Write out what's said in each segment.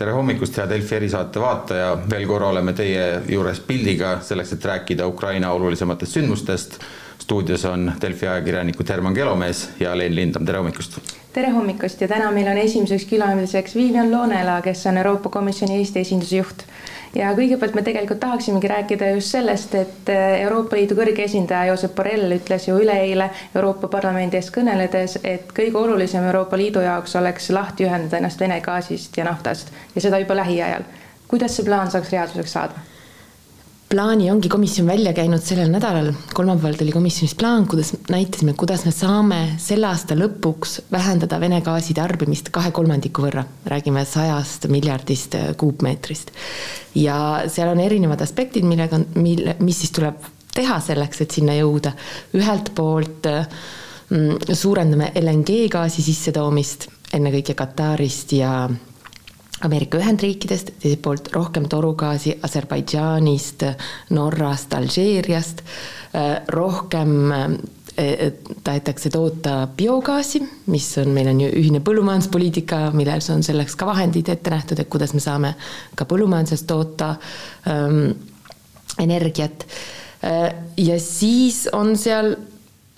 tere hommikust, hea Delfi erisaate vaataja, veel korra oleme teie juures pildiga selleks, et rääkida Ukraina olulisematest sündmustest. stuudios on Delfi ajakirjanikud Herman Kelomees ja Leen Lindam, tere hommikust! tere hommikust ja täna meil on esimeseks külaliseks Vivian Loonela, kes on Euroopa Komisjoni Eesti esinduse juht ja kõigepealt me tegelikult tahaksimegi rääkida just sellest, et äh, Euroopa Liidu kõrge esindaja Josep Borrell ütles ju üleeile Euroopa Parlamendi ees kõneledes, et kõige olulisem Euroopa Liidu jaoks oleks lahti ühendada ennast Vene gaasist ja naftast ja seda juba lähiajal. kuidas see plaan saaks reaalsuseks saada? Plaani ongi komisjon välja käinud sellel nädalal, kolmapäeval tuli komisjonis plaan, kuidas näitasime, kuidas me saame selle aasta lõpuks vähendada Vene gaasi tarbimist kahe kolmandiku võrra, räägime sajast miljardist kuupmeetrist. ja seal on erinevad aspektid, millega, mille, mis siis tuleb teha selleks, et sinna jõuda. ühelt poolt mm, suurendame LNG gaasi sissetoomist, ennekõike Katarist ja Ameerika Ühendriikidest, teiselt poolt rohkem torugaasi Aserbaidžaanist, Norrast, Alžeeriast, äh, rohkem äh, tahetakse toota biogaasi, mis on, meil on ju ühine põllumajanduspoliitika, milles on selleks ka vahendid ette nähtud, et kuidas me saame ka põllumajanduses toota ähm, energiat. Äh, ja siis on seal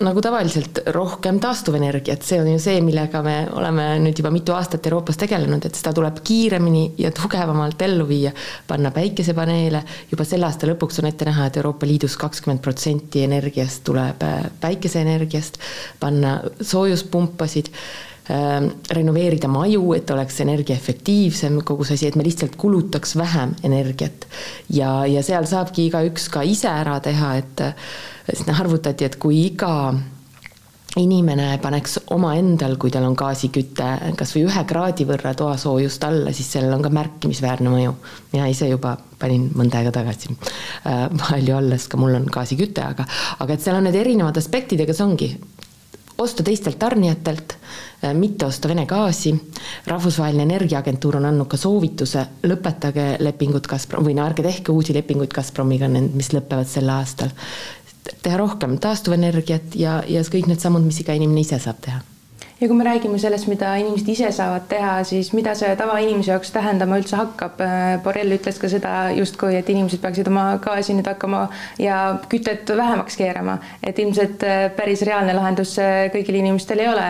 nagu tavaliselt rohkem taastuvenergiat, see on ju see, millega me oleme nüüd juba mitu aastat Euroopas tegelenud, et seda tuleb kiiremini ja tugevamalt ellu viia. panna päikesepaneele, juba selle aasta lõpuks on ette näha, et Euroopa Liidus kakskümmend protsenti energiast tuleb äh, päikeseenergiast, panna soojuspumpasid renoveerida maju, et oleks energiaefektiivsem kogu see asi, et me lihtsalt kulutaks vähem energiat. ja, ja seal saabki igaüks ka ise ära teha, et siis arvutati, et kui iga inimene paneks omaendal, kui tal on gaasiküte, kas või ühe kraadi võrra toasoojust alla, siis sellel on ka märkimisväärne mõju. mina ise juba panin mõnda aega tagasi äh, palju alla, sest ka mul on gaasiküte, aga, aga et seal on need erinevad aspektid ja kas ongi osta teistelt tarnijatelt, äh, mitte osta Vene gaasi. rahvusvaheline Energiaagentuur on andnud ka soovituse, lõpetage lepingud Gazprom või no ärge tehke uusi lepinguid Gazpromiga, need, mis lõpevad sel aastal teha rohkem taastuvenergiat ja, ja kõik need sammud, mis iga inimene ise saab teha ja kui me räägime sellest, mida inimesed ise saavad teha, siis mida see tavainimese jaoks tähendama üldse hakkab? Borrell ütles ka seda justkui, et inimesed peaksid oma gaasi nüüd hakkama ja kütet vähemaks keerama, et ilmselt äh, päris reaalne lahendus kõigil inimestel ei ole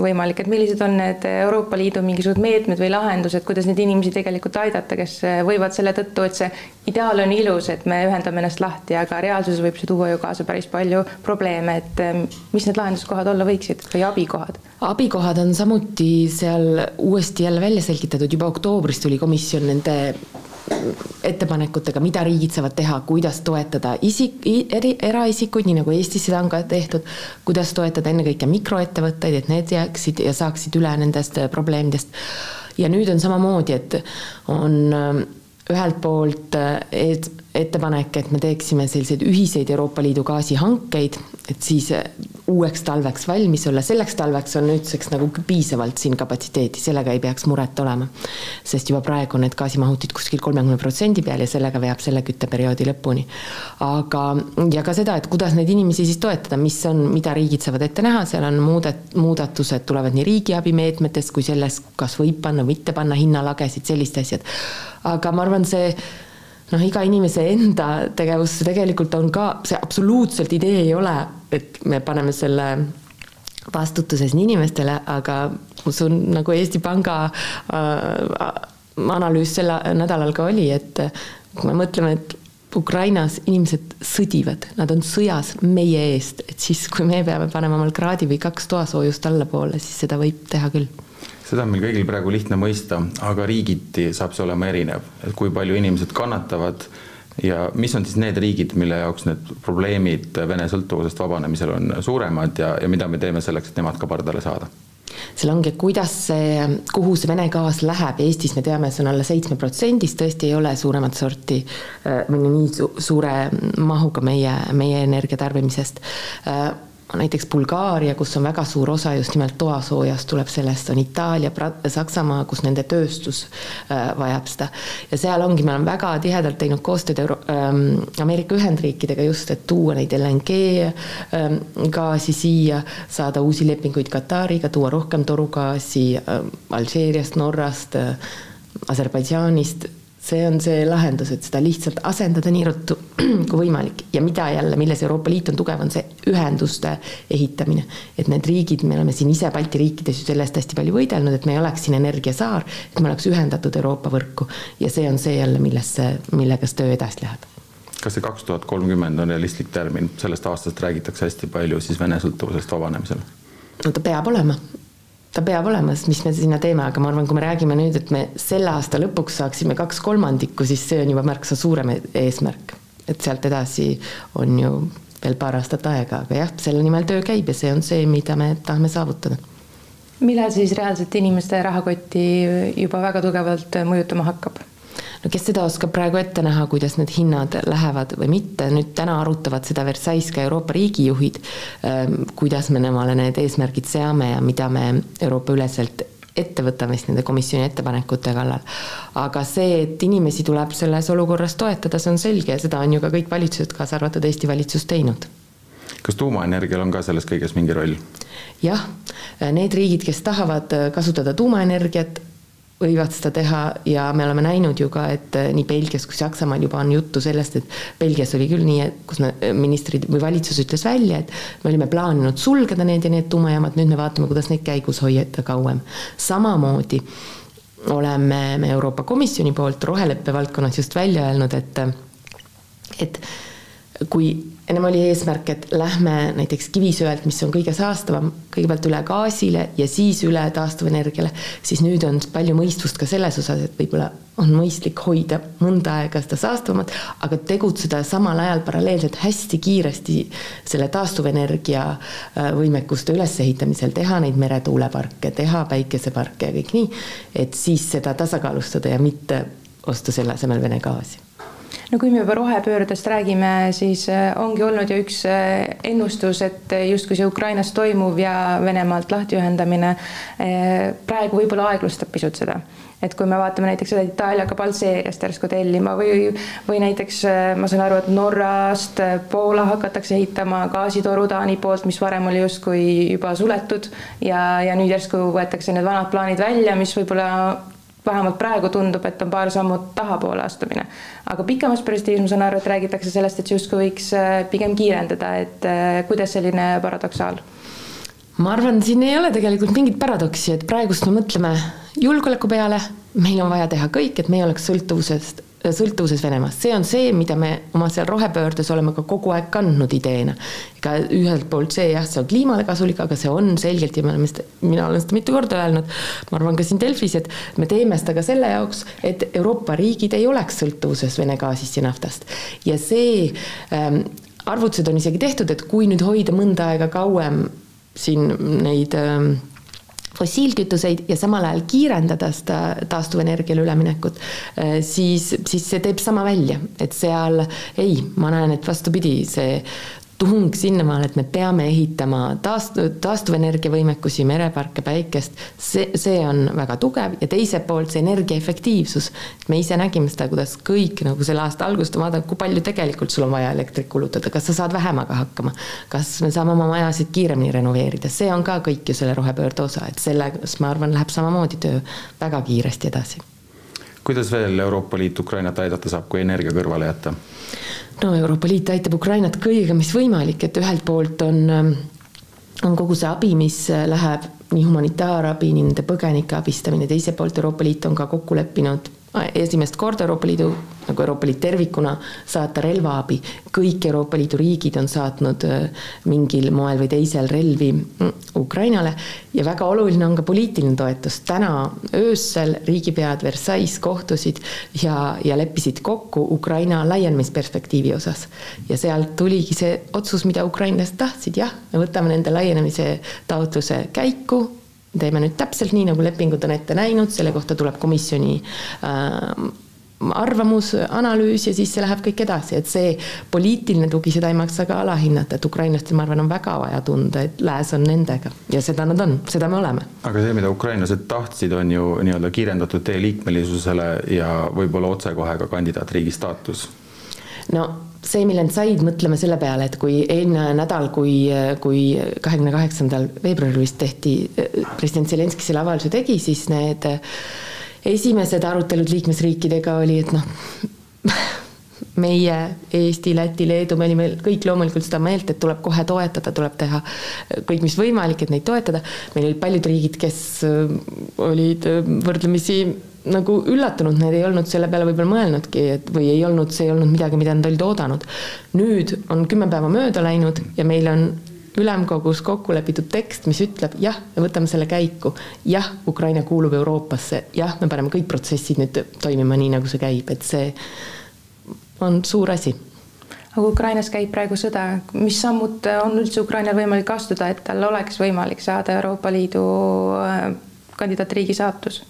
võimalik, et millised on need Euroopa Liidu mingisugused meetmed või lahendused, kuidas neid inimesi tegelikult aidata, kes võivad selle tõttu, et see ideaal on ilus, et me ühendame ennast lahti, aga reaalsuses võib see tuua ju kaasa päris palju probleeme, et äh, mis need lahenduskohad olla võiksid või abikohad? Abikohad on samuti seal uuesti jälle välja selgitatud, juba oktoobris tuli komisjon nende ettepanekutega, mida riigid saavad teha, kuidas toetada isik, eri, eraisikuid, nii nagu Eestis seda on ka tehtud, kuidas toetada ennekõike mikroettevõtteid, et need jääksid ja saaksid üle nendest probleemidest. ja nüüd on samamoodi, et on ühelt poolt et, ettepanek, et me teeksime selliseid ühiseid Euroopa Liidu gaasihankeid, et siis uueks talveks valmis olla, selleks talveks on nüüdseks nagu piisavalt siin kapatsiteeti, sellega ei peaks muret olema. sest juba praegu on need gaasimahutid kuskil kolmekümne protsendi peal ja sellega veab selle kütteperioodi lõpuni. aga, ja ka seda, et kuidas neid inimesi siis toetada, mis on, mida riigid saavad ette näha, seal on muudet-, muudatused tulevad nii riigiabimeetmetest kui selles, kas võib panna, mitte panna hinnalagesid, sellised asjad. aga ma arvan, see noh, iga inimese enda tegevus tegelikult on ka, see absoluutselt idee ei ole, et me paneme selle vastutuse siin inimestele, aga usun, nagu Eesti Panga äh, analüüs sel nädalal ka oli, et kui me mõtleme, et Ukrainas inimesed sõdivad, nad on sõjas meie eest, et siis, kui me peame panema omal kraadi või kaks toasoojust allapoole, siis seda võib teha küll seda on meil kõigil praegu lihtne mõista, aga riigiti saab see olema erinev, et kui palju inimesed kannatavad ja mis on siis need riigid, mille jaoks need probleemid Vene sõltuvusest vabanemisel on suuremad ja, ja mida me teeme selleks, et nemad ka pardale saada? seal ongi, kuidas see, kuhu see Vene gaas läheb, Eestis me teame, see on alla seitsme protsendist, tõesti ei ole suuremat sorti või nii su suure mahuga meie, meie energiatarbimisest näiteks Bulgaaria, kus on väga suur osa just nimelt toasoojast, tuleb sellest, on Itaalia, Saksamaa, kus nende tööstus äh, vajab seda. ja seal ongi, me oleme väga tihedalt teinud koostööd Euro-, ähm, Ameerika Ühendriikidega just, et tuua neid LNG ähm, gaasi siia, saada uusi lepinguid Katariga, tuua rohkem torugaasi äh, Alžeeriast, Norrast äh,, Aserbaidžaanist see on see lahendus, et seda lihtsalt asendada nii ruttu kui võimalik. Ja mida jälle, milles Euroopa Liit on tugev, on see ühenduste ehitamine. et need riigid, me oleme siin ise Balti riikides ju selle eest hästi palju võidelnud, et me ei oleks siin energiasaar, et me oleks ühendatud Euroopa võrku. Ja see on see jälle, millesse, millega see töö edasi läheb. Kas see kaks tuhat kolmkümmend on realistlik termin, sellest aastast räägitakse hästi palju siis Vene sõltuvusest vabanemisel? no ta peab olema, ta peab olema, sest mis me sinna teeme, aga ma arvan, kui me räägime nüüd, et me selle aasta lõpuks saaksime kaks kolmandikku, siis see on juba märksa suurem e-, eesmärk. et sealt edasi on ju veel paar aastat aega, aga jah, selle nimel töö käib ja see on see, mida me tahame saavutada. millal siis reaalselt inimeste rahakotti juba väga tugevalt mõjutama hakkab? No kes seda oskab praegu ette näha, kuidas need hinnad lähevad või mitte, nüüd täna arutavad seda Versailles ka Euroopa riigijuhid, ähm, kuidas me nemale need eesmärgid seame ja mida me Euroopa üleselt ette võtame siis nende komisjoni ettepanekute kallal. aga see, et inimesi tuleb selles olukorras toetada, see on selge ja seda on ju ka kõik valitsused, kaasa arvatud Eesti valitsus, teinud kas tuumaenergial on ka selles kõiges mingi roll? jah, need riigid, kes tahavad kasutada tuumaenergiat, võivad seda teha ja me oleme näinud ju ka, et eh, nii Belgias kui Saksamaal juba on juttu sellest, et Belgias oli küll nii, et kus me, eh, ministrid või valitsus ütles välja, et me olime plaaninud sulgeda need ja need tuumajaamad, nüüd me vaatame, kuidas neid käigus hoida kauem. samamoodi oleme me Euroopa Komisjoni poolt roheleppe valdkonnas just välja öelnud, et et kui ennem oli eesmärk, et lähme näiteks kivisöelt, mis on kõige saastavam, kõigepealt üle gaasile ja siis üle taastuvenergiale, siis nüüd on palju mõistvust ka selles osas, et võib-olla on mõistlik hoida mõnda aega seda saastavamat, aga tegutseda samal ajal paralleelselt hästi kiiresti selle taastuvenergia äh, võimekuste ülesehitamisel, teha neid meretuuleparke, teha päikeseparke ja kõik nii, et siis seda tasakaalustada ja mitte osta selle asemel Vene gaasi no kui me juba rohepöördest räägime, siis äh, ongi olnud ju üks äh, ennustus, et justkui see Ukrainas toimuv ja Venemaalt lahtiühendamine äh, praegu võib-olla aeglustab pisut seda. Et kui me vaatame näiteks seda Itaalia hakkab Alžeeriast järsku tellima või, või näiteks ma saan aru, et Norrast Poola hakatakse ehitama gaasitoru Taani poolt, mis varem oli justkui juba suletud ja, ja nüüd järsku võetakse need vanad plaanid välja, mis võib-olla vähemalt praegu tundub, et on paar sammu tahapoole astumine. aga pikemas perspektiivis ma saan aru, et räägitakse sellest, et justkui võiks äh, pigem kiirendada, et äh, kuidas selline paradoksaal? ma arvan, siin ei ole tegelikult mingit paradoksi, et praegust me mõtleme julgeoleku peale, meil on vaja teha kõik, et me ei oleks sõltuvusest sõltuvuses Venemaast, see on see, mida me oma seal rohepöördes oleme ka kogu aeg kandnud ideena. ega ühelt poolt see jah, see on kliimale kasulik, aga see on selgelt ja me oleme seda, mina olen seda mitu korda öelnud, ma arvan ka siin Delfis, et me teeme seda ka selle jaoks, et Euroopa riigid ei oleks sõltuvuses Vene gaasist ja naftast. ja see ähm, arvutused on isegi tehtud, et kui nüüd hoida mõnda aega kauem siin neid ähm, fossiilkütuseid ja samal ajal kiirendada seda taastuvenergiale üleminekut, äh, siis, siis see teeb sama välja, et seal ei, ma näen, et vastupidi, see tung sinnamaale, et me peame ehitama taast-, taastuvenergia võimekusi, mereparke, päikest, see, see on väga tugev ja teiselt poolt see energiaefektiivsus. me ise nägime seda, kuidas kõik nagu selle aasta algusest on vaadanud, kui palju tegelikult sul on vaja elektrit kulutada, kas sa saad vähemaga hakkama, kas me saame oma majasid kiiremini renoveerida, see on ka kõik ju selle rohepöörde osa, et selles, ma arvan, läheb samamoodi töö väga kiiresti edasi. Kuidas veel Euroopa Liit Ukrainat aidata saab, kui energia kõrvale jätta? no Euroopa Liit aitab Ukrainat kõigega, mis võimalik, et ühelt poolt on, ähm, on kogu see abi, mis äh, läheb nii humanitaarabi, nii nende põgenike abistamine, teiselt poolt Euroopa Liit on ka kokku leppinud esimest korda Euroopa Liidu, nagu Euroopa Liit tervikuna, saata relvaabi. kõik Euroopa Liidu riigid on saatnud äh, mingil moel või teisel relvi mm, Ukrainale ja väga oluline on ka poliitiline toetus. täna öösel riigipead Versailles kohtusid ja, ja leppisid kokku Ukraina laienemisperspektiivi osas. ja sealt tuligi see otsus, mida ukrainlased tahtsid, jah, me võtame nende laienemise taotluse käiku teeme nüüd täpselt nii, nagu lepingud on ette näinud, selle kohta tuleb komisjoni äh, arvamus, analüüs ja siis see läheb kõik edasi, et see poliitiline tugi, seda ei maksa ka alahinnata, et ukrainlastel, ma arvan, on väga vaja tunda, et lääs on nendega ja seda nad on, seda me oleme. aga see, mida ukrainlased tahtsid, on ju nii-öelda kiirendatud tee liikmelisusele ja võib-olla otsekohe ka kandidaatriigi staatus. no see, mille nad said, mõtleme selle peale, et kui eelmine nädal, kui, kui kahekümne kaheksandal veebruaril vist tehti, president Zelenskõi selle avalduse tegi, siis need esimesed arutelud liikmesriikidega oli, et noh, meie, Eesti, Läti, Leedu, me olime kõik loomulikult seda meelt, et tuleb kohe toetada, tuleb teha kõik, mis võimalik, et neid toetada. meil olid paljud riigid, kes äh, olid äh, võrdlemisi nagu üllatunud, need ei olnud selle peale võib-olla mõelnudki, et või ei olnud, see ei olnud midagi, mida nad olid oodanud. nüüd on kümme päeva mööda läinud ja meil on ülemkogus kokku lepitud tekst, mis ütleb jah, me võtame selle käiku, jah, Ukraina kuulub Euroopasse, jah, me paneme kõik protsessid nüüd toimima nii, nagu see käib, et see on suur asi. Aga Ukrainas käib praegu sõda, mis sammud on üldse Ukrainal võimalik astuda, et tal oleks võimalik saada Euroopa Liidu äh, kandidaatriigi saatus?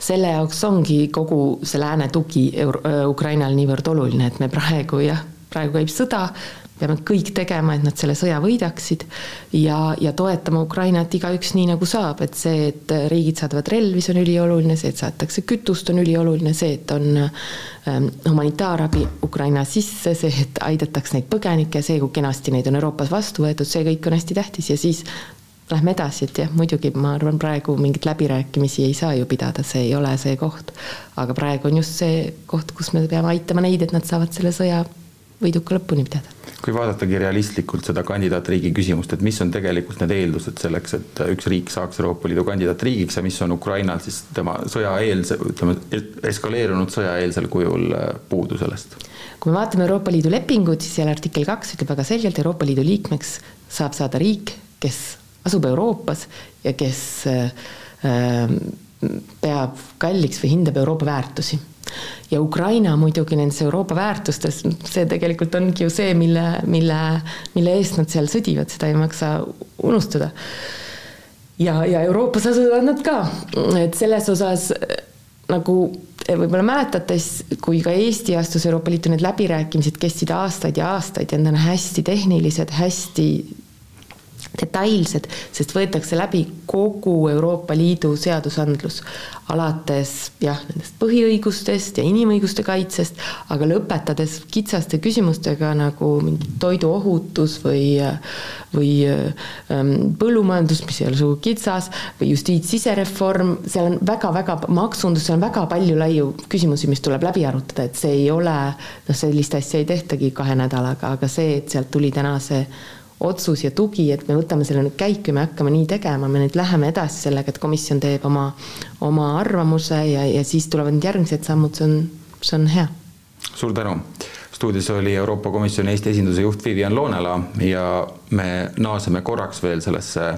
selle jaoks ongi kogu see lääne tugi Euro-, Ukrainal niivõrd oluline, et me praegu jah, praegu käib sõda, peame kõik tegema, et nad selle sõja võidaksid ja, ja toetama Ukrainat igaüks nii, nagu saab, et see, et riigid saadavad relvi, see on ülioluline, see, et saadetakse kütust, on ülioluline, see, et on ähm, humanitaarabi Ukraina sisse, see, et aidataks neid põgenikke, see, kui kenasti neid on Euroopas vastu võetud, see kõik on hästi tähtis ja siis lähme edasi, et jah, muidugi ma arvan, praegu mingeid läbirääkimisi ei saa ju pidada, see ei ole see koht. aga praegu on just see koht, kus me peame aitama neid, et nad saavad selle sõja võiduka lõpuni pidada kui vaadatagi realistlikult seda kandidaatriigi küsimust, et mis on tegelikult need eeldused selleks, et üks riik saaks Euroopa Liidu kandidaatriigiks ja mis on Ukrainal siis tema sõjaeelse, ütleme, eskaleerunud sõjaeelsel kujul äh, puudu sellest? kui me vaatame Euroopa Liidu lepingut, siis seal artikkel kaks ütleb väga selgelt, Euroopa Liidu liikmeks saab saada riik, kes asub Euroopas ja kes äh, äh peab kalliks või hindab Euroopa väärtusi ja Ukraina muidugi nendes Euroopa väärtustes, see tegelikult ongi ju see, mille, mille, mille eest nad seal sõdivad, seda ei maksa unustada. ja, ja Euroopas asuvad nad ka, et selles osas nagu võib-olla mäletate, kui ka Eesti astus Euroopa Liitu, need läbirääkimised kestsid aastaid ja aastaid ja need on hästi tehnilised, hästi detailsed, sest võetakse läbi kogu Euroopa Liidu seadusandlus, alates jah, nendest põhiõigustest ja inimõiguste kaitsest, aga lõpetades kitsaste küsimustega nagu mingi toiduohutus või, või ähm, põllumajandus, mis ei ole sugugi kitsas, või justiits-sisereform, seal on väga-väga, maksundus, seal on väga palju laiu küsimusi, mis tuleb läbi arutada, et see ei ole, noh, sellist asja ei tehtagi kahe nädalaga, aga see, et sealt tuli täna see otsus ja tugi, et me võtame selle nüüd käiku ja me hakkame nii tegema, me nüüd läheme edasi sellega, et komisjon teeb oma, oma arvamuse ja, ja siis tulevad need järgmised sammud, see on, see on hea. suur tänu. stuudios oli Euroopa Komisjoni Eesti esinduse juht Vivian Loonela ja me naaseme korraks veel sellesse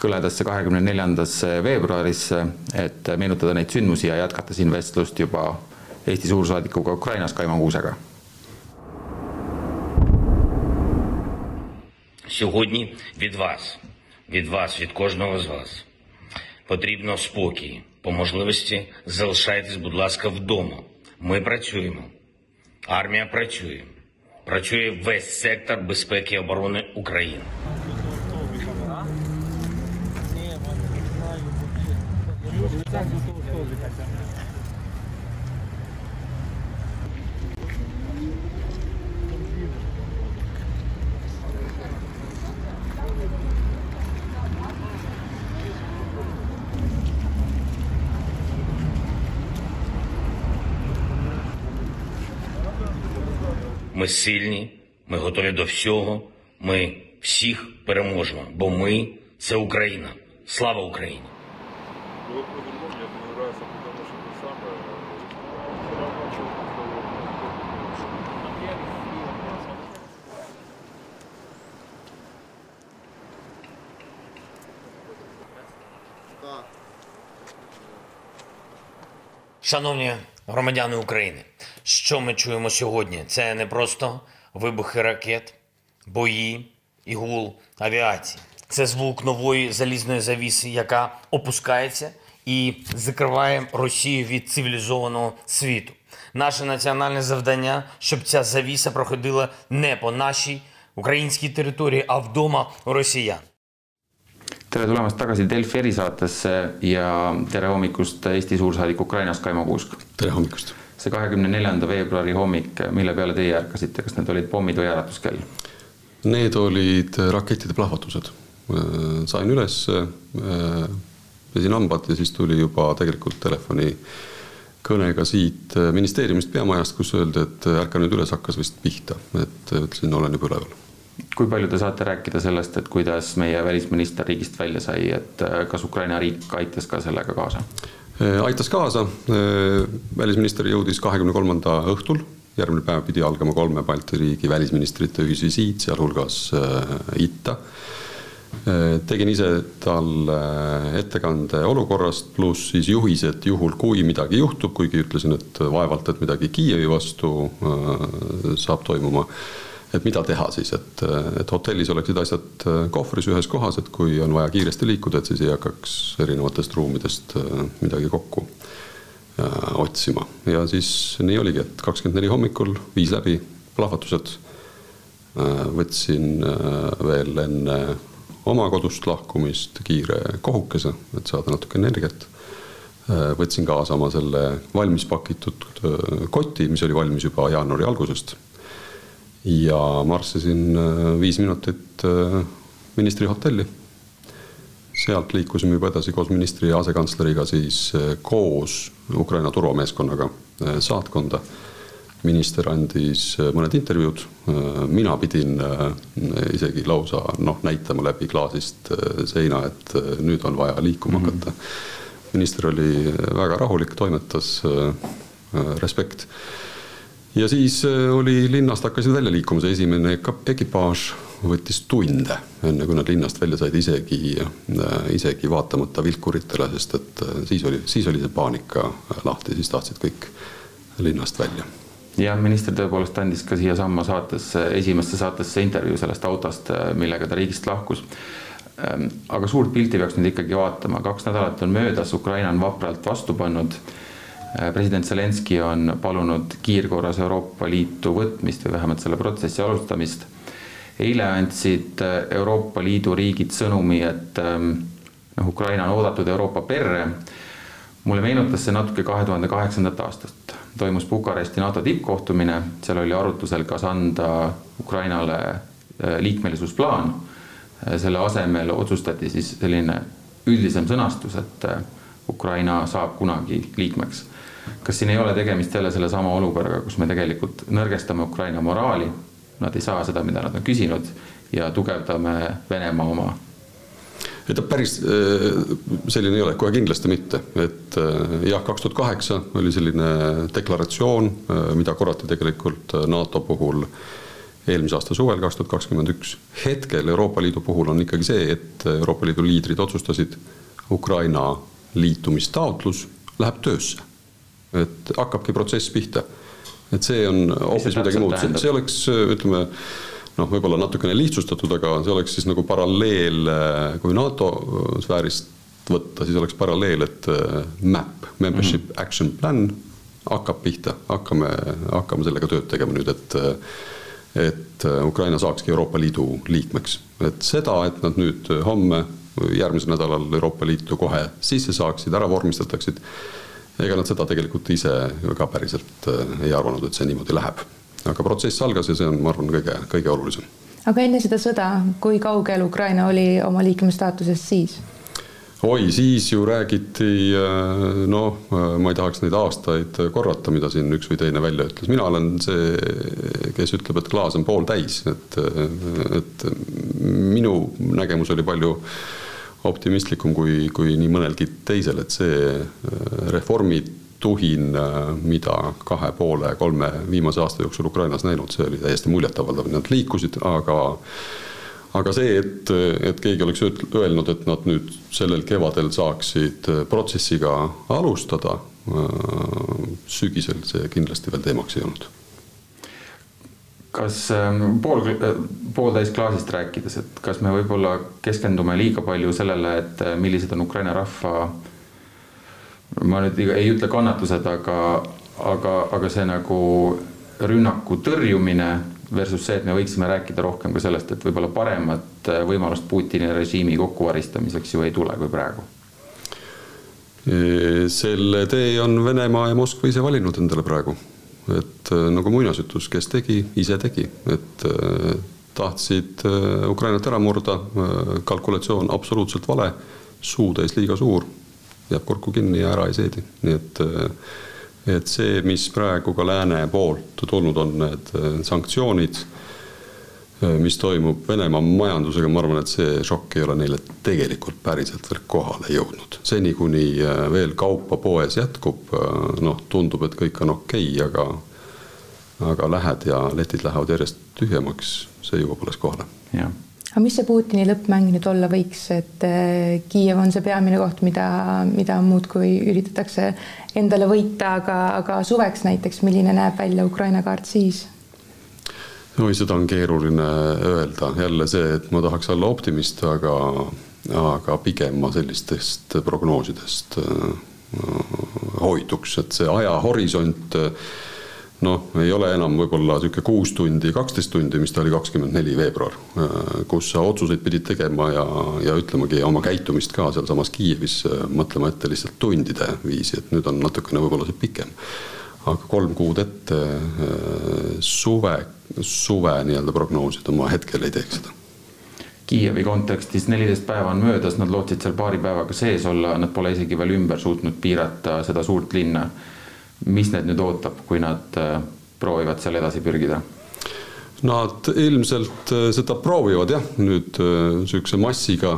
kõledasse kahekümne neljandasse veebruarisse, et meenutada neid sündmusi ja jätkata siin vestlust juba Eesti suursaadikuga Ukrainas, Kaimo Kuusega Сьогодні від вас, від вас, від кожного з вас потрібно спокій. По можливості залишайтесь, будь ласка, вдома. Ми працюємо. Армія працює. Працює весь сектор безпеки і оборони України. Ми сильні, ми готові до всього. Ми всіх переможемо, бо ми це Україна. Слава Україні! Шановні громадяни України, що ми чуємо сьогодні? Це не просто вибухи ракет, бої і гул авіації. Це звук нової залізної завіси, яка опускається і закриває Росію від цивілізованого світу. Наше національне завдання, щоб ця завіса проходила не по нашій українській території, а вдома у росіян. tere tulemast tagasi Delfi erisaatesse ja tere hommikust Eesti suursaadik Ukrainas, Kaimo Kuusk. tere hommikust. See kahekümne neljanda veebruari hommik, mille peale teie ärkasite, kas need olid pommid või äratuskell? Need olid rakettide plahvatused. sain üles, pesin hambad ja siis tuli juba tegelikult telefoni kõnega siit ministeeriumist peamajast, kus öeldi, et ärka nüüd üles, hakkas vist pihta, et ütlesin, olen juba üleval. kui palju te saate rääkida sellest, et kuidas meie välisminister riigist välja sai, et kas Ukraina riik aitas ka sellega kaasa? Aitas kaasa, välisminister jõudis kahekümne kolmanda õhtul järgmine päev pidi algama kolme Balti riigi välisministrite ühisvisiit, sealhulgas äh, itta. Äh, tegin ise talle ettekande olukorrast, pluss siis juhised juhul, kui midagi juhtub, kuigi ütlesin, et vaevalt, et midagi Kiievi vastu äh, saab toimuma et mida teha siis, et, et hotellis oleksid asjad kohvris ühes kohas, et kui on vaja kiiresti liikuda, et siis ei hakkaks erinevatest ruumidest midagi kokku Äh, otsima ja siis nii oligi, et kakskümmend neli hommikul viis läbi plahvatused. Äh, võtsin äh, veel enne oma kodust lahkumist kiire kohukese, et saada natuke energiat. võtsin kaasa oma selle valmis pakitud koti, mis oli valmis juba jaanuari algusest. Ja marssisin viis minutit ministri hotelli sealt liikusime juba edasi koos ministri ja asekantsleriga siis eh, koos Ukraina turvameeskonnaga saatkonda. minister andis mõned intervjuud, mina pidin isegi lausa noh, näitama läbi klaasist seina, et nüüd on vaja liikuma mm -hmm. hakata. minister oli väga rahulik, toimetas, respekt ja siis oli linnast hakkasid välja liikuma see esimene ekipaaž võttis tunde, enne kui nad linnast välja said, isegi, äh, isegi vaatamata vilkuritele, sest et äh, siis oli, siis oli see paanika lahti, siis tahtsid kõik linnast välja. jah, minister tõepoolest andis ka siiasamma saatesse, esimesse saatesse intervjuu sellest autost, äh, millega ta riigist lahkus. Ähm, aga suurt pilti peaks nüüd ikkagi vaatama, kaks nädalat on möödas, Ukraina on vapralt vastu pannud president Zelenskõi on palunud kiirkorras Euroopa Liitu võtmist või vähemalt selle protsessi alustamist eile andsid äh, Euroopa Liidu riigid sõnumi, et ähm, noh, Ukraina on oodatud Euroopa perre. mulle meenutas see natuke kahe tuhande kaheksandat aastat, toimus Bukaresti NATO tippkohtumine, seal oli arutlusel, kas anda Ukrainale äh, liikmelisusplaan. Äh, selle asemel otsustati siis selline üldisem sõnastus, et Ukraina saab kunagi liikmeks. Kas siin ei ole tegemist jälle sellesama olukorraga, kus me tegelikult nõrgestame Ukraina moraali nad ei saa seda, mida nad on küsinud ja tugevdame Venemaa oma et ta päris äh, selline ei ole, kohe kindlasti mitte, et äh, jah, kaks tuhat kaheksa oli selline deklaratsioon, äh, mida korrati tegelikult NATO puhul eelmise aasta suvel, kaks tuhat kakskümmend üks. hetkel Euroopa Liidu puhul on ikkagi see, et Euroopa Liidu liidrid otsustasid, Ukraina liitumistaotlus läheb töösse. Et hakkabki protsess pihta et see on hoopis midagi muud, see oleks, ütleme noh, võib-olla natukene lihtsustatud, aga see oleks siis nagu paralleel, kui NATO sfäärist võtta, siis oleks paralleel, et äh, MAP, Membership mm -hmm. Action Plan, hakkab pihta, hakkame, hakkame sellega tööd tegema nüüd, et et Ukraina saakski Euroopa Liidu liikmeks. et seda, et nad nüüd homme, järgmisel nädalal Euroopa Liitu kohe sisse saaksid, ära vormistataksid ega nad seda tegelikult ise ka päriselt äh, ei arvanud, et see niimoodi läheb. aga protsess algas ja see on, ma arvan, kõige, kõige olulisem. aga enne seda sõda, kui kaugel Ukraina oli oma liikmestaatusest siis? oi, siis ju räägiti, noh, ma ei tahaks neid aastaid korrata, mida siin üks või teine välja ütles, mina olen see, kes ütleb, et klaas on pooltäis, et, et minu nägemus oli palju optimistlikum kui, kui nii mõnelgi teisel, et see äh, reformituhin, äh, mida kahe poole, kolme viimase aasta jooksul Ukrainas näinud, see oli täiesti muljetavaldav, nad liikusid, aga aga see, et, et keegi oleks öelnud, et nad nüüd sellel kevadel saaksid protsessiga alustada, äh, sügisel see kindlasti veel teemaks ei olnud kas ähm, pool, äh, pooltäis klaasist rääkides, et kas me võib-olla keskendume liiga palju sellele, et äh, millised on Ukraina rahva, ma nüüd ei ütle kannatused, aga, aga, aga see nagu rünnaku tõrjumine versus see, et me võiksime rääkida rohkem ka sellest, et võib-olla paremat äh, võimalust Putini režiimi kokkuvaristamiseks ju ei tule kui praegu. Selle tee on Venemaa ja Moskva ise valinud endale praegu et äh, nagu muinasjutus, kes tegi, ise tegi, et äh, tahtsid äh, Ukrainat ära murda, kalkulatsioon absoluutselt vale, suutäis liiga suur, jääb kurku kinni ja ära ei seedi, nii et et see, mis praegu ka lääne poolt tulnud on, need sanktsioonid mis toimub Venemaa majandusega, ma arvan, et see šokk ei ole neile tegelikult päriselt veel kohale jõudnud. seni, kuni äh, veel kaupa poes jätkub, äh, noh, tundub, et kõik on okei okay,, aga aga lähed ja letid lähevad järjest tühjemaks, see jõuab alles kohale. aga mis see Putini lõppmäng nüüd olla võiks, et Kiiev on see peamine koht, mida, mida muudkui üritatakse endale võita, aga, aga suveks näiteks, milline näeb välja Ukraina kaart siis? Oi, seda on keeruline öelda, jälle see, et ma tahaks olla optimist, aga, aga pigem ma sellistest prognoosidest äh, hoiduks, et see ajahorisont noh, ei ole enam võib-olla niisugune kuus tundi, kaksteist tundi, mis ta oli kakskümmend neli veebruar, äh, kus sa otsuseid pidid tegema ja, ja ütlemagi oma käitumist ka sealsamas Kiievis äh, mõtlema ette lihtsalt tundide viisi, et nüüd on natukene võib-olla see pikem aga kolm kuud ette suve suve nii-öelda prognoosida, ma hetkel ei teeks seda. Kiievi kontekstis neliteist päeva on möödas, nad lootsid seal paari päevaga sees olla, nad pole isegi veel ümber suutnud piirata seda suurt linna. mis neid nüüd ootab, kui nad äh, proovivad seal edasi pürgida? Nad ilmselt äh, seda proovivad jah, nüüd niisuguse äh, massiga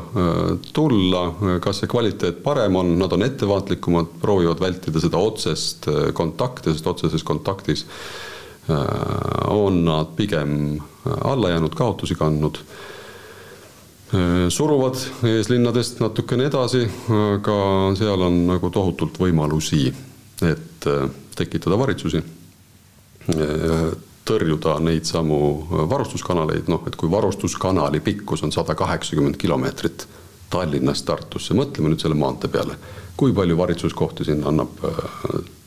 tulla, kas see kvaliteet parem on, nad on ettevaatlikumad, proovivad vältida seda otsest kontakti, sest otseses kontaktis Äh, on nad pigem äh, alla jäänud, kaotusi kandnud. Äh, suruvad eeslinnadest natukene edasi, aga seal on nagu tohutult võimalusi, et tekitada varitsusi, tõrjuda neid samu varustuskanaleid, noh, et kui varustuskanali pikkus on sada kaheksakümmend kilomeetrit Tallinnast Tartusse, mõtleme nüüd selle maantee peale, kui palju varitsuskohti sinna annab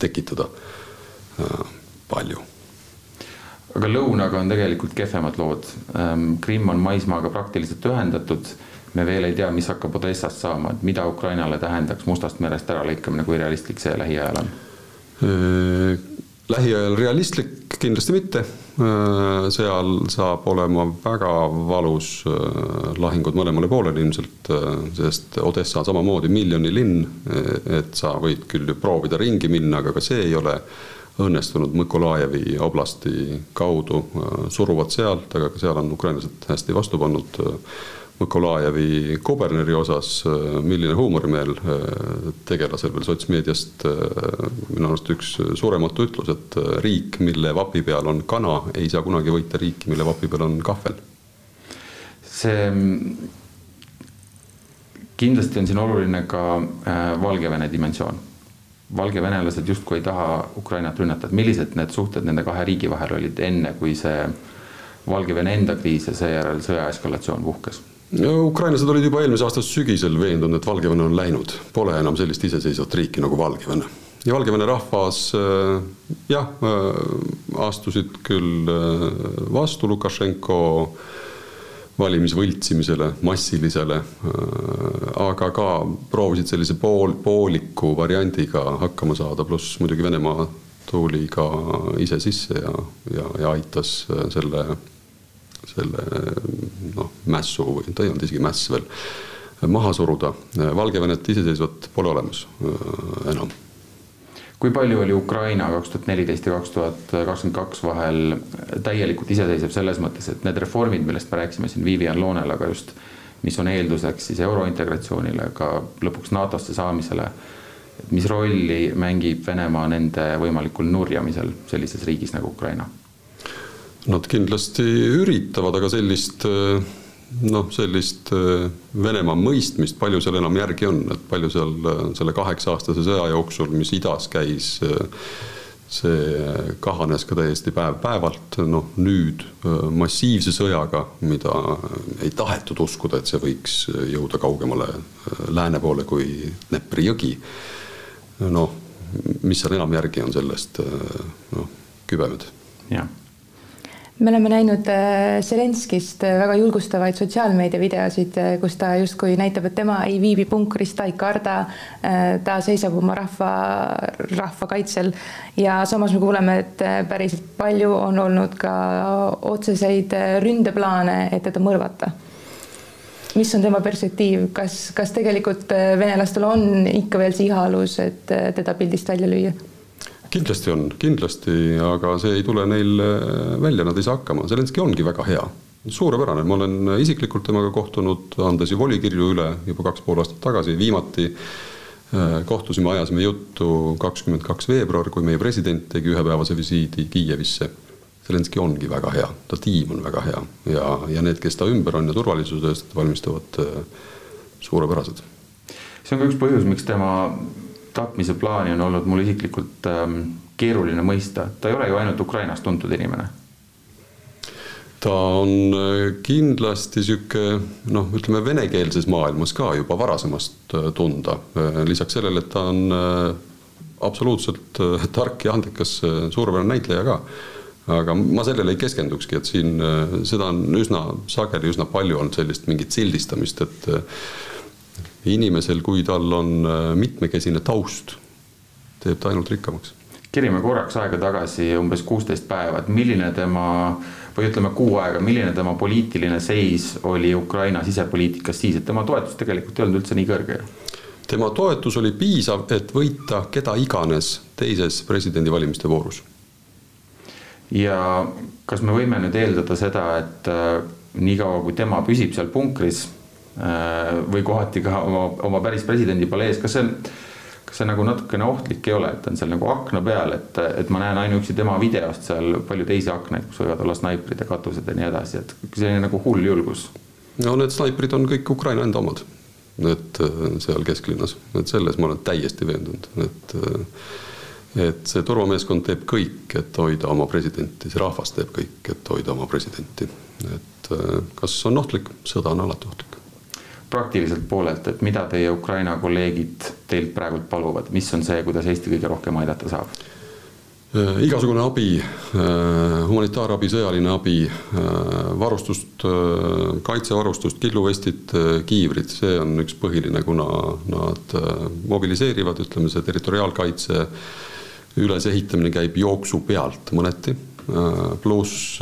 tekitada? palju aga lõunaga on tegelikult kehvemad lood. Ehm, Krimm on maismaaga praktiliselt ühendatud. me veel ei tea, mis hakkab Odessast saama, et mida Ukrainale tähendaks Mustast merest äralõikamine, kui realistlik see lähiajal on? Äh, lähiajal realistlik kindlasti mitte. Äh, seal saab olema väga valus äh, lahingud mõlemale poolele ilmselt, sest Odessa on samamoodi miljoni linn. et sa võid küll ju proovida ringi minna, aga ka see ei ole õnnestunud Mõkolajevi oblasti kaudu, äh, suruvad sealt, aga ka seal on ukrainlased hästi vastu pannud. Äh, Mõkolajevi kuberneri osas, äh, milline huumorimeel tegelasel veel sotsmeediast, minu arust üks surematu ütlus, et riik, mille vapi peal on kana, ei saa kunagi võita riiki, mille vapi peal on kahvel. see kindlasti on siin oluline ka Valgevene dimensioon valgevenelased justkui ei taha Ukrainat rünnata, et millised need suhted nende kahe riigi vahel olid enne, kui see Valgevene enda kriis ja seejärel sõja eskalatsioon puhkes? No ukrainlased olid juba eelmise aasta sügisel veendunud, et Valgevene on läinud, pole enam sellist iseseisvat riiki nagu Valgevene. ja Valgevene rahvas äh, jah, äh, astusid küll äh, vastu Lukašenko valimisvõltsimisele, massilisele, aga ka proovisid sellise pool, pooliku variandiga hakkama saada, pluss muidugi Venemaa tuli ka ise sisse ja, ja, ja aitas selle, selle noh, mässu või ta ei olnud isegi mäss veel, maha suruda. Valgevenet iseseisvat pole olemas äh, enam kui palju oli Ukraina kaks tuhat neliteist ja kaks tuhat kakskümmend kaks vahel täielikult iseseisev selles mõttes, et need reformid, millest me rääkisime siin Vivian Loonel, aga just mis on eelduseks siis eurointegratsioonile, ka lõpuks NATO-sse saamisele. mis rolli mängib Venemaa nende võimalikul nurjamisel sellises riigis nagu Ukraina? Nad kindlasti üritavad, aga sellist äh noh, sellist äh, Venemaa mõistmist, palju seal enam järgi on, et palju seal äh, selle kaheksa-aastase sõja jooksul, mis idas käis, see kahanes ka täiesti päev-päevalt, noh nüüd massiivse sõjaga, mida ei tahetud uskuda, et see võiks jõuda kaugemale lääne poole kui Dnepri jõgi. noh, mis seal enam järgi on sellest, noh, kübemed. jah me oleme näinud äh, Zelenskist äh, väga julgustavaid sotsiaalmeedia videosid, äh, kus ta justkui näitab, et tema ei viibi punkris, ta ei karda. ta seisab oma rahva, rahva kaitsel ja samas me kuuleme, et päriselt palju on olnud ka otseseid ründeplaane, et teda mõrvata mis on tema perspektiiv, kas, kas tegelikult venelastel on ikka veel see ihalus, et teda pildist välja lüüa? Kindlasti on, kindlasti, aga see ei tule neil välja, nad ei saa hakkama, Zelenskõi ongi väga hea suurepärane, ma olen isiklikult temaga kohtunud, andes ju volikirju üle juba kaks pool aastat tagasi, viimati äh, kohtusime, ajasime juttu kakskümmend kaks veebruar, kui meie president tegi ühepäevase visiidi Kiievisse. Zelenskõi ongi väga hea, ta tiim on väga hea ja, ja need, kes ta ümber on ja turvalisuse eest valmistuvad, äh, suurepärased. see on ka üks põhjus, miks tema tapmise plaani on olnud mul isiklikult ähm, keeruline mõista, ta ei ole ju ainult Ukrainas tuntud inimene ta on äh, kindlasti sihuke noh, ütleme venekeelses maailmas ka juba varasemast äh, tunda. Äh, lisaks sellele, et ta on absoluutselt tark ja andekas suurepärane näitleja ka. aga ma sellele ei keskendukski, et siin seda on üsna sageli, üsna palju olnud sellist mingit sildistamist, et inimesel, kui tal on mitmekesine taust, teeb ta ainult rikkamaks. kerime korraks aega tagasi, umbes kuusteist päeva, et milline tema või ütleme kuu aega, milline tema poliitiline seis oli Ukraina sisepoliitikas siis, et tema toetus tegelikult ei olnud üldse nii kõrge tema toetus oli piisav, et võita keda iganes teises presidendivalimiste voorus. ja kas me võime nüüd eeldada seda, et äh, niikaua kui tema püsib seal punkris äh, või kohati ka oma, oma päris presidendi palees, kas see kas see nagu natukene ohtlik ei ole, et on seal nagu akna peal, et, et ma näen ainuüksi tema videost seal palju teisi aknaid, kus võivad olla snaiprid ja katused ja nii edasi, et selline nagu hull julgus. no need snaiprid on kõik Ukraina enda omad, et äh, seal kesklinnas, et selles ma olen täiesti veendunud, et äh, et see turvameeskond teeb kõik, et hoida oma presidenti, see rahvas teeb kõik, et hoida oma presidenti. et äh, kas on ohtlik, sõda on alati ohtlik praktiliselt poolelt, et mida teie Ukraina kolleegid teilt praegult paluvad, mis on see, kuidas Eesti kõige rohkem aidata saab? Äh, igasugune abi, äh, humanitaarabi, sõjaline abi, äh, varustust, kaitsevarustust, killuvestid, kiivrid, see on üks põhiline, kuna nad mobiliseerivad, ütleme see territoriaalkaitse ülesehitamine käib jooksu pealt mõneti, pluss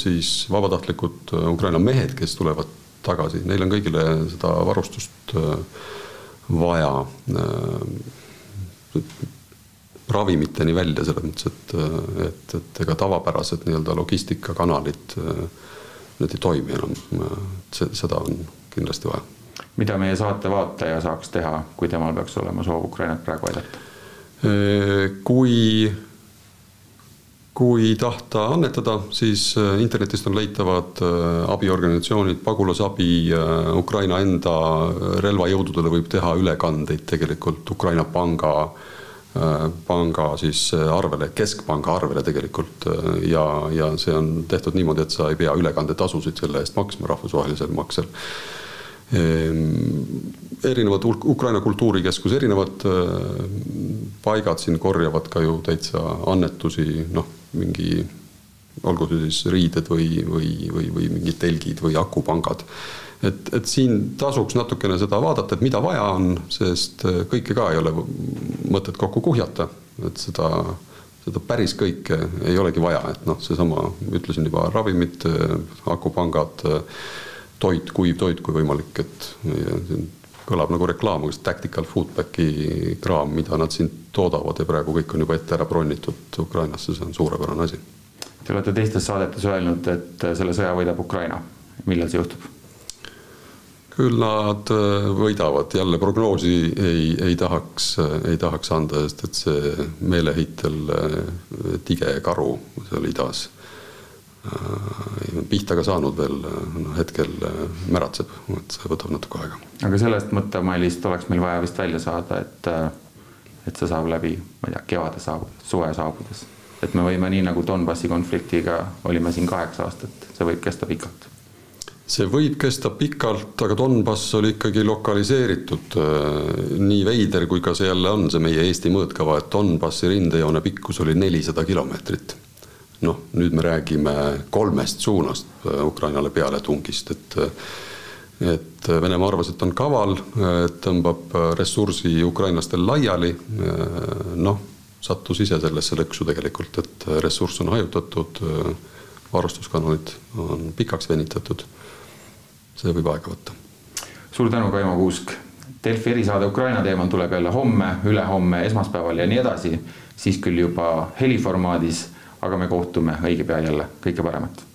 siis vabatahtlikud Ukraina mehed, kes tulevad tagasi, neil on kõigile seda varustust äh, vaja. Äh, ravimiteni välja selles mõttes, et, äh, et, et ega tavapärased nii-öelda logistikakanalid, need ei toimi enam. seda on kindlasti vaja. mida meie saate vaataja saaks teha, kui temal peaks olema soov Ukrainat praegu aidata? kui kui tahta annetada, siis äh, internetist on leitavad äh, abiorganisatsioonid, pagulasabi, äh, Ukraina enda relvajõududele võib teha ülekandeid tegelikult Ukraina panga, panga siis arvele, keskpanga arvele tegelikult ja, ja see on tehtud niimoodi, et sa ei pea ülekandetasusid selle eest maksma rahvusvahelisel maksel. Ehm, erinevad Ukraina kultuurikeskus, erinevad paigad siin korjavad ka ju täitsa annetusi, noh mingi, olgu see siis riided või, või, või, või mingid telgid või akupangad. et, et siin tasuks natukene seda vaadata, et mida vaja on, sest äh, kõike ka ei ole mõtet kokku kuhjata, et seda, seda päris kõike ei olegi vaja, et noh, seesama, ütlesin juba, ravimid, äh, akupangad, äh, toit, kuiv toit, kui võimalik, et kõlab nagu reklaam, see tactical foodback'i kraam, mida nad siin toodavad ja praegu kõik on juba ette ära bronnitud Ukrainasse, see on suurepärane asi. Te olete teistes saadetes öelnud, et selle sõja võidab Ukraina. millal see juhtub? küll nad äh, võidavad, jälle prognoosi ei, ei tahaks, ei tahaks anda, sest et see meeleheitel äh, tige karu seal idas Äh, pihta ka saanud veel, noh hetkel äh, märatseb, et see võtab natuke aega. aga sellest mõttemallist oleks meil vaja vist välja saada, et, äh, et see saab läbi, ma ei tea, kevade saabudes, suve saabudes. et me võime nii nagu Donbassi konfliktiga olime siin kaheksa aastat, see võib kesta pikalt see võib kesta pikalt, aga Donbass oli ikkagi lokaliseeritud. nii veider, kui ka see jälle on, see meie Eesti mõõtkava, et Donbassi rindejoone pikkus oli nelisada kilomeetrit noh, nüüd me räägime kolmest suunast äh, Ukrainale pealetungist, et et Venemaa arvas, et on kaval, tõmbab ressursi ukrainlastel laiali, noh, sattus ise sellesse lõksu tegelikult, et ressurss on hajutatud, varustuskanalid on pikaks venitatud, see võib aega võtta. Suur tänu, Kaimo Kuusk. Delfi erisaade Ukraina teemal tuleb jälle homme, ülehomme, esmaspäeval ja nii edasi, siis küll juba heliformaadis, aga me kohtume õige pea jälle, kõike paremat